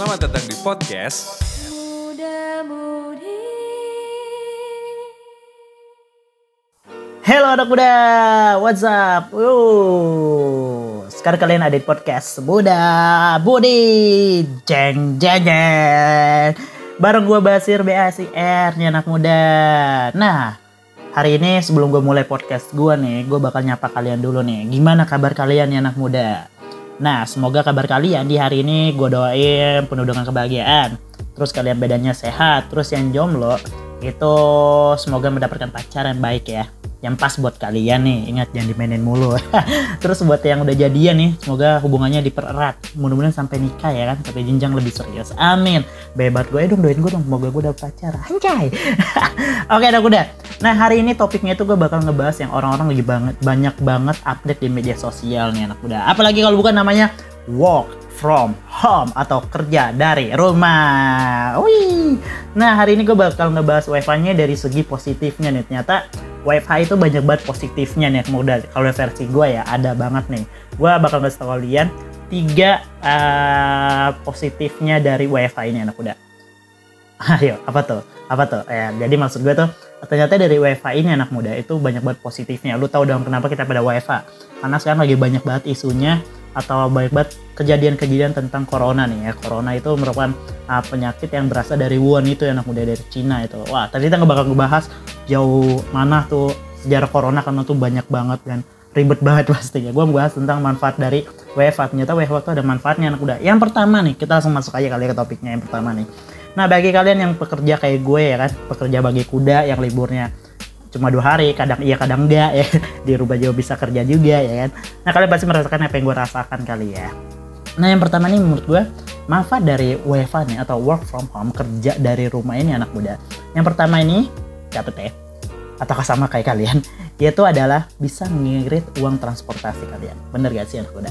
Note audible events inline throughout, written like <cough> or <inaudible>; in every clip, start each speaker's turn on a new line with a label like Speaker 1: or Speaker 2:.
Speaker 1: Selamat datang di podcast.
Speaker 2: Muda Mudi
Speaker 3: Halo anak muda, what's up? Wuh, sekarang kalian ada di podcast Muda Budi. Jeng jeng jeng. Bareng gue Basir BASIR nih anak muda. Nah, hari ini sebelum gue mulai podcast gue nih Gue bakal nyapa kalian dulu nih. Gimana kabar kalian nih anak muda? Nah, semoga kabar kalian di hari ini gue doain penuh dengan kebahagiaan. Terus kalian bedanya sehat Terus yang jomblo itu semoga mendapatkan pacar yang baik ya yang pas buat kalian nih ingat jangan dimainin mulu. <laughs> Terus buat yang udah jadian nih semoga hubungannya dipererat. Mudah-mudahan sampai nikah ya kan sampai jenjang lebih serius. Amin. Bebat gue dong doain gue dong semoga gue dapet pacar. Anjay. <laughs> Oke dah udah. Nah hari ini topiknya itu gue bakal ngebahas yang orang-orang lagi banget banyak banget update di media sosial nih anak muda. Apalagi kalau bukan namanya work from home atau kerja dari rumah. Wih. Nah hari ini gue bakal ngebahas wifi-nya dari segi positifnya nih. Ternyata wifi itu banyak banget positifnya nih. Mudah kalau versi gue ya ada banget nih. Gue bakal ngasih tau kalian tiga uh, positifnya dari wifi ini anak muda. <laughs> Ayo apa tuh? Apa tuh? Ya, jadi maksud gue tuh ternyata dari wifi ini anak muda itu banyak banget positifnya. Lu tahu dong kenapa kita pada wifi? Karena sekarang lagi banyak banget isunya atau banyak banget kejadian-kejadian tentang corona nih ya. Corona itu merupakan uh, penyakit yang berasal dari Wuhan itu yang anak muda dari Cina itu. Wah, tadi kita nggak bakal ngebahas jauh mana tuh sejarah corona karena tuh banyak banget dan ribet banget <laughs> pastinya. Gue membahas tentang manfaat dari WFH. Ternyata WFH itu ada manfaatnya anak muda. Yang pertama nih, kita langsung masuk aja kali ke topiknya yang pertama nih. Nah, bagi kalian yang pekerja kayak gue ya kan, pekerja bagi kuda yang liburnya cuma dua hari kadang iya kadang enggak ya. <laughs> Di jauh bisa kerja juga ya kan. Nah kalian pasti merasakan apa yang gue rasakan kali ya. Nah yang pertama nih menurut gue manfaat dari WFH nih atau work from home kerja dari rumah ini anak muda. Yang pertama ini catat ya. Atau sama kayak kalian? <laughs> Yaitu adalah bisa ngirit uang transportasi kalian. Bener gak sih anak muda?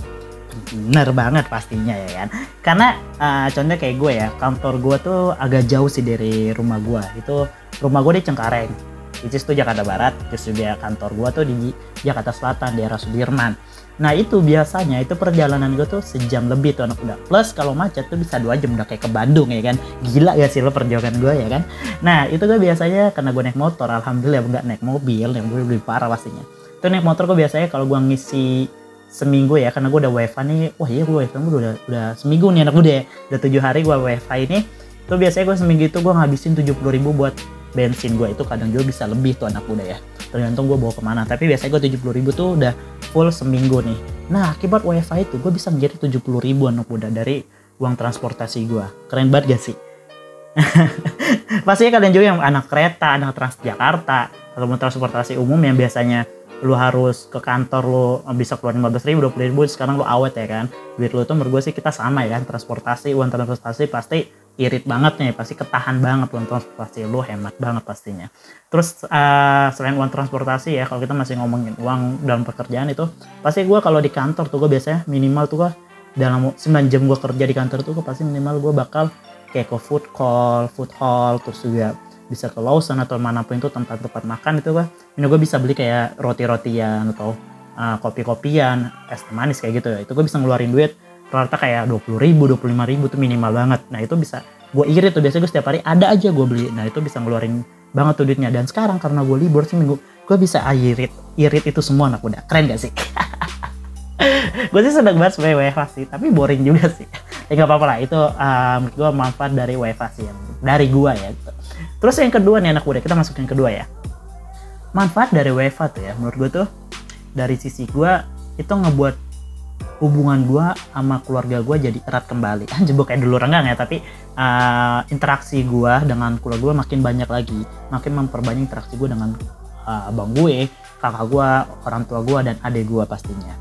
Speaker 3: Bener banget pastinya ya kan. Karena uh, contohnya kayak gue ya kantor gue tuh agak jauh sih dari rumah gue itu rumah gue di Cengkareng which is tuh Jakarta Barat terus juga kantor gua tuh di Jakarta Selatan daerah Sudirman. Nah itu biasanya itu perjalanan gue tuh sejam lebih tuh anak muda. Plus kalau macet tuh bisa dua jam udah kayak ke Bandung ya kan? Gila gak sih lo perjalanan gue ya kan? Nah itu gue biasanya karena gue naik motor alhamdulillah nggak naik mobil yang gue lebih parah pastinya. Itu naik motor gue biasanya kalau gue ngisi seminggu ya karena gue udah wifi nih wah iya gue wifi gue udah udah seminggu nih anak muda ya. Udah tujuh hari gue wifi ini. Tuh biasanya gue seminggu itu gue ngabisin tujuh puluh ribu buat bensin gue itu kadang juga bisa lebih tuh anak muda ya. Tergantung gue bawa ke mana. Tapi biasanya gue 70 ribu tuh udah full seminggu nih. Nah akibat wifi itu gue bisa menjadi 70 ribu anak muda dari uang transportasi gue keren banget gak sih? <laughs> Pastinya kalian juga yang anak kereta anak transjakarta atau transportasi umum yang biasanya lu harus ke kantor lu bisa keluar 15 ribu 20 ribu sekarang lu awet ya kan? Duit lu tuh menurut gue sih kita sama ya kan transportasi uang transportasi pasti irit banget nih pasti ketahan banget uang transportasi lu hemat banget pastinya. Terus uh, selain uang transportasi ya kalau kita masih ngomongin uang dalam pekerjaan itu pasti gue kalau di kantor tuh gue biasanya minimal tuh gue dalam 9 jam gue kerja di kantor tuh gue pasti minimal gue bakal kayak ke food call food hall terus juga bisa ke Lawson atau mana pun itu tempat-tempat makan itu gue ini gue bisa beli kayak roti-rotian atau uh, kopi-kopian es manis kayak gitu ya. Itu gue bisa ngeluarin duit rata kayak 20 ribu 25 ribu tuh minimal banget. Nah itu bisa gue irit tuh. Biasanya gue setiap hari ada aja gue beli. Nah itu bisa ngeluarin banget tuh duitnya. Dan sekarang karena gue libur seminggu gue bisa irit irit itu semua anak muda. Keren gak sih? <laughs> Gue sih sedang banget sebagai WFH sih tapi boring juga sih. Ya nggak apa-apa lah. Itu um, gue manfaat dari WFH sih yang dari gue ya. Gitu. terus yang kedua nih anak muda. Kita masuk yang kedua ya. Manfaat dari WFH tuh ya menurut gue tuh dari sisi gue itu ngebuat hubungan gue sama keluarga gue jadi erat kembali. <laughs> Gue kayak dulu renggang ya tapi uh, interaksi gue dengan keluarga gue makin banyak lagi. Makin memperbanyak interaksi gue dengan uh, abang gue kakak gue orang tua gue dan adik gue pastinya.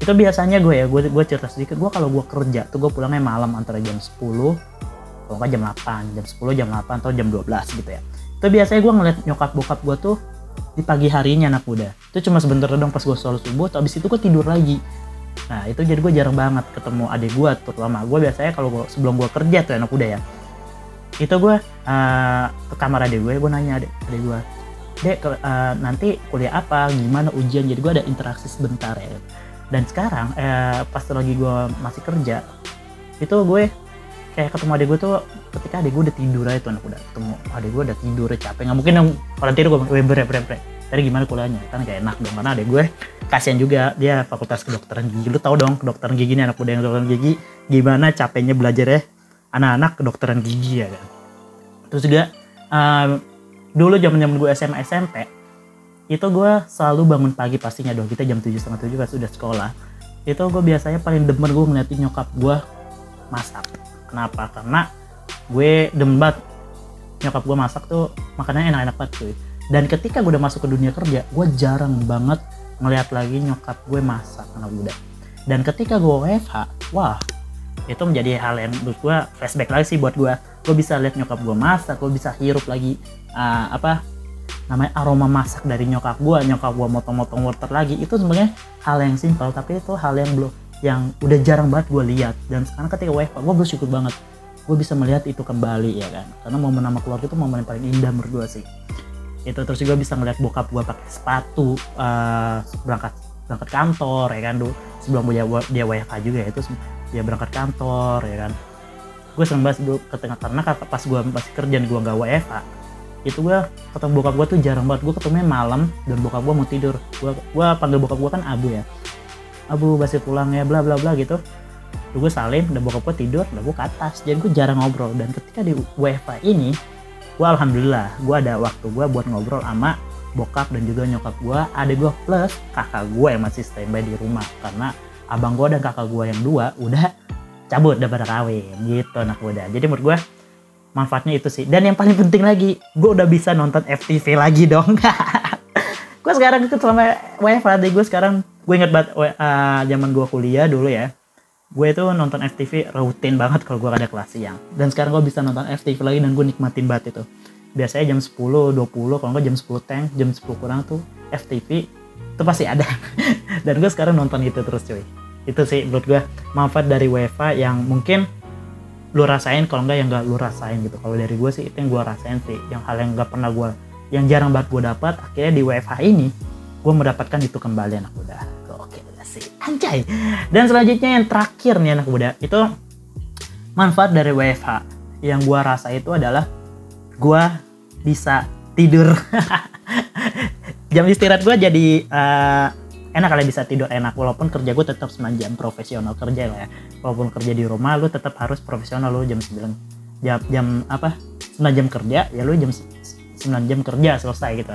Speaker 3: Itu biasanya gue ya gue gue cerita sedikit. Gue kalau gue kerja tuh gue pulangnya malam antara jam 10 kalau nggak jam 8 jam 10 jam 8 atau jam 12 gitu ya. Itu biasanya gue ngeliat nyokap bokap gue tuh di pagi harinya anak muda. Itu cuma sebentar dong pas gue sholat subuh tuh abis itu gue tidur lagi Nah itu jadi gue jarang banget ketemu adik gue terutama gue biasanya kalau sebelum gue kerja tuh anak muda ya. Itu gue uh, ke kamar adik gue gue nanya adik adik gue dek uh, nanti kuliah apa? Gimana ujian? Jadi gue ada interaksi sebentar ya. Dan sekarang uh, pas lagi gue masih kerja itu gue kayak ketemu adik gue tuh ketika adik gue udah tidur aja tuh anak udah ketemu adik gue udah tidur capek. Nggak mungkin yang orang tidur gue weh bre bre bre tadi gimana kuliahnya? Kan kayak enak dong karena adik gue kasihan juga dia fakultas kedokteran gigi. Lu tau dong kedokteran gigi ini anak muda yang kedokteran gigi gimana capeknya belajar ya anak-anak kedokteran gigi ya kan? Terus juga um, dulu zaman zaman gue SMA SMP itu gue selalu bangun pagi pastinya dong. Kita jam tujuh setengah tujuh pas udah sekolah. Itu gue biasanya paling demen gue ngeliatin nyokap gue masak. Kenapa? Karena gue demen banget. Nyokap gue masak tuh makanannya enak-enak banget cuy dan ketika gue udah masuk ke dunia kerja gue jarang banget ngeliat lagi nyokap gue masak anak muda. Dan ketika gue WFH wah itu menjadi hal yang menurut gue flashback lagi sih buat gue gue bisa lihat nyokap gue masak gue bisa hirup lagi uh, apa namanya aroma masak dari nyokap gue nyokap gue motong-motong wortel lagi. Itu sebenarnya hal yang simpel tapi itu hal yang belum yang udah jarang banget gue lihat dan sekarang ketika WFH gue bersyukur banget gue bisa melihat itu kembali ya kan? Karena momen nama keluarga itu momen yang paling indah menurut gue sih itu terus juga bisa ngeliat bokap gue pakai sepatu uh, berangkat berangkat kantor ya kan dulu. Sebelum dia dia WFH juga ya itu dia berangkat kantor ya kan. Gue seneng banget dulu ketengah karena pas gue masih kerja gue nggak WFH itu gue ketemu bokap gue tuh jarang banget. Gue ketemunya malam dan bokap gue mau tidur. Gue gue panggil bokap gue kan abu ya. Abu basi pulang ya bla bla bla gitu. Lalu gue salim dan bokap gue tidur dan gue ke atas. Jadi gue jarang ngobrol. Dan ketika di WFH ini gue alhamdulillah gue ada waktu gue buat ngobrol sama bokap dan juga nyokap gue ada gue plus kakak gue yang masih standby di rumah. Karena abang gue dan kakak gue yang dua udah cabut udah pada kawin gitu anak muda. Jadi menurut gue manfaatnya itu sih. Dan yang paling penting lagi gue udah bisa nonton FTV lagi dong. <laughs> Gue sekarang itu selama WFH gue sekarang gue inget banget uh, zaman gue kuliah dulu ya gue itu nonton FTV rutin banget kalau gue ada kelas siang. Dan sekarang gue bisa nonton FTV lagi dan gue nikmatin banget itu. Biasanya jam 10, 20, kalau nggak jam 10 tank, jam 10 kurang tuh FTV itu pasti ada. <laughs> Dan gue sekarang nonton itu terus cuy. Itu sih menurut gue manfaat dari WFA yang mungkin lu rasain kalau enggak yang nggak lu rasain gitu. Kalau dari gue sih itu yang gue rasain sih yang hal yang nggak pernah gue yang jarang banget gue dapat akhirnya di WFH ini gue mendapatkan itu kembali anak muda sih anjay. Dan selanjutnya yang terakhir nih anak muda itu manfaat dari WFH yang gua rasa itu adalah gua bisa tidur. <laughs> Jam istirahat gua jadi uh, enak kali bisa tidur enak. Walaupun kerja gue tetap 9 jam profesional kerja lah ya. Walaupun kerja di rumah lu tetap harus profesional. Lu jam 9 jam jam apa 9 jam kerja ya lu jam 9 jam kerja selesai gitu.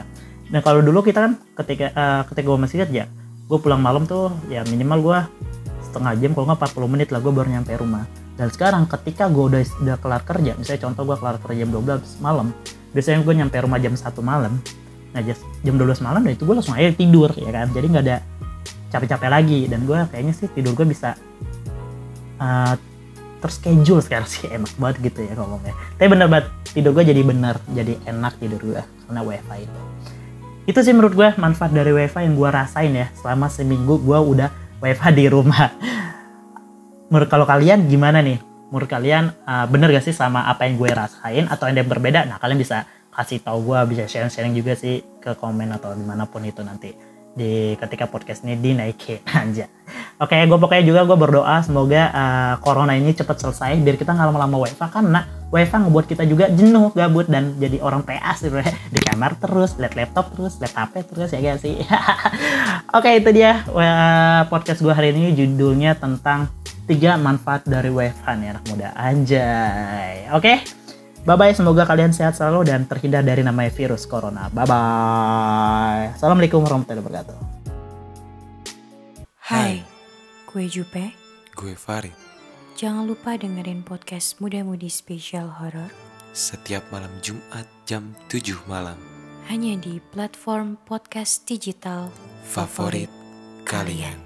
Speaker 3: Nah kalau dulu kita kan ketika uh, ketika gue masih kerja gue pulang malam tuh ya minimal gue setengah jam kalau nggak 40 menit lah gue baru nyampe rumah. Dan sekarang ketika gue udah udah kelar kerja misalnya contoh gue kelar kerja jam 12 malam biasanya gue nyampe rumah jam 1 malam. Nah jam 12 malam dan itu gue langsung aja tidur ya kan? Jadi nggak ada capek-capek lagi. Dan gue kayaknya sih tidur gue bisa uh, terschedule sekarang sih. <laughs> Enak banget gitu ya ngomongnya. Tapi bener banget tidur gue jadi bener jadi enak tidur gue karena wifi. itu itu sih menurut gue manfaat dari WiFi yang gue rasain ya selama seminggu gue udah WiFi di rumah. <laughs> Menurut kalau kalian gimana nih? Menurut kalian uh, bener gak sih sama apa yang gue rasain atau ada yang berbeda? Nah kalian bisa kasih tahu gue bisa sharing-sharing juga sih ke komen atau di mana pun itu nanti di ketika podcast ini dinaikin <laughs> aja oke gue pokoknya juga gue berdoa semoga uh, corona ini cepat selesai biar kita nggak lama-lama WiFi karena WiFi ngebuat kita juga jenuh gabut dan jadi orang PS gitu ya <laughs> di kamar terus lihat laptop terus lihat HP terus ya guys sih <laughs> oke itu dia podcast gue hari ini judulnya tentang tiga manfaat dari WiFi nih anak muda anjay oke Bye bye, semoga kalian sehat selalu dan terhindar dari namanya virus corona. Bye bye. Assalamualaikum warahmatullahi wabarakatuh.
Speaker 2: Hai, gue Jupe.
Speaker 1: Gue Farid.
Speaker 2: Jangan lupa dengerin podcast Muda Mudi Spesial Horror
Speaker 1: Setiap malam Jumat jam 7 malam.
Speaker 2: hanya di platform podcast digital
Speaker 1: Favorit kalian.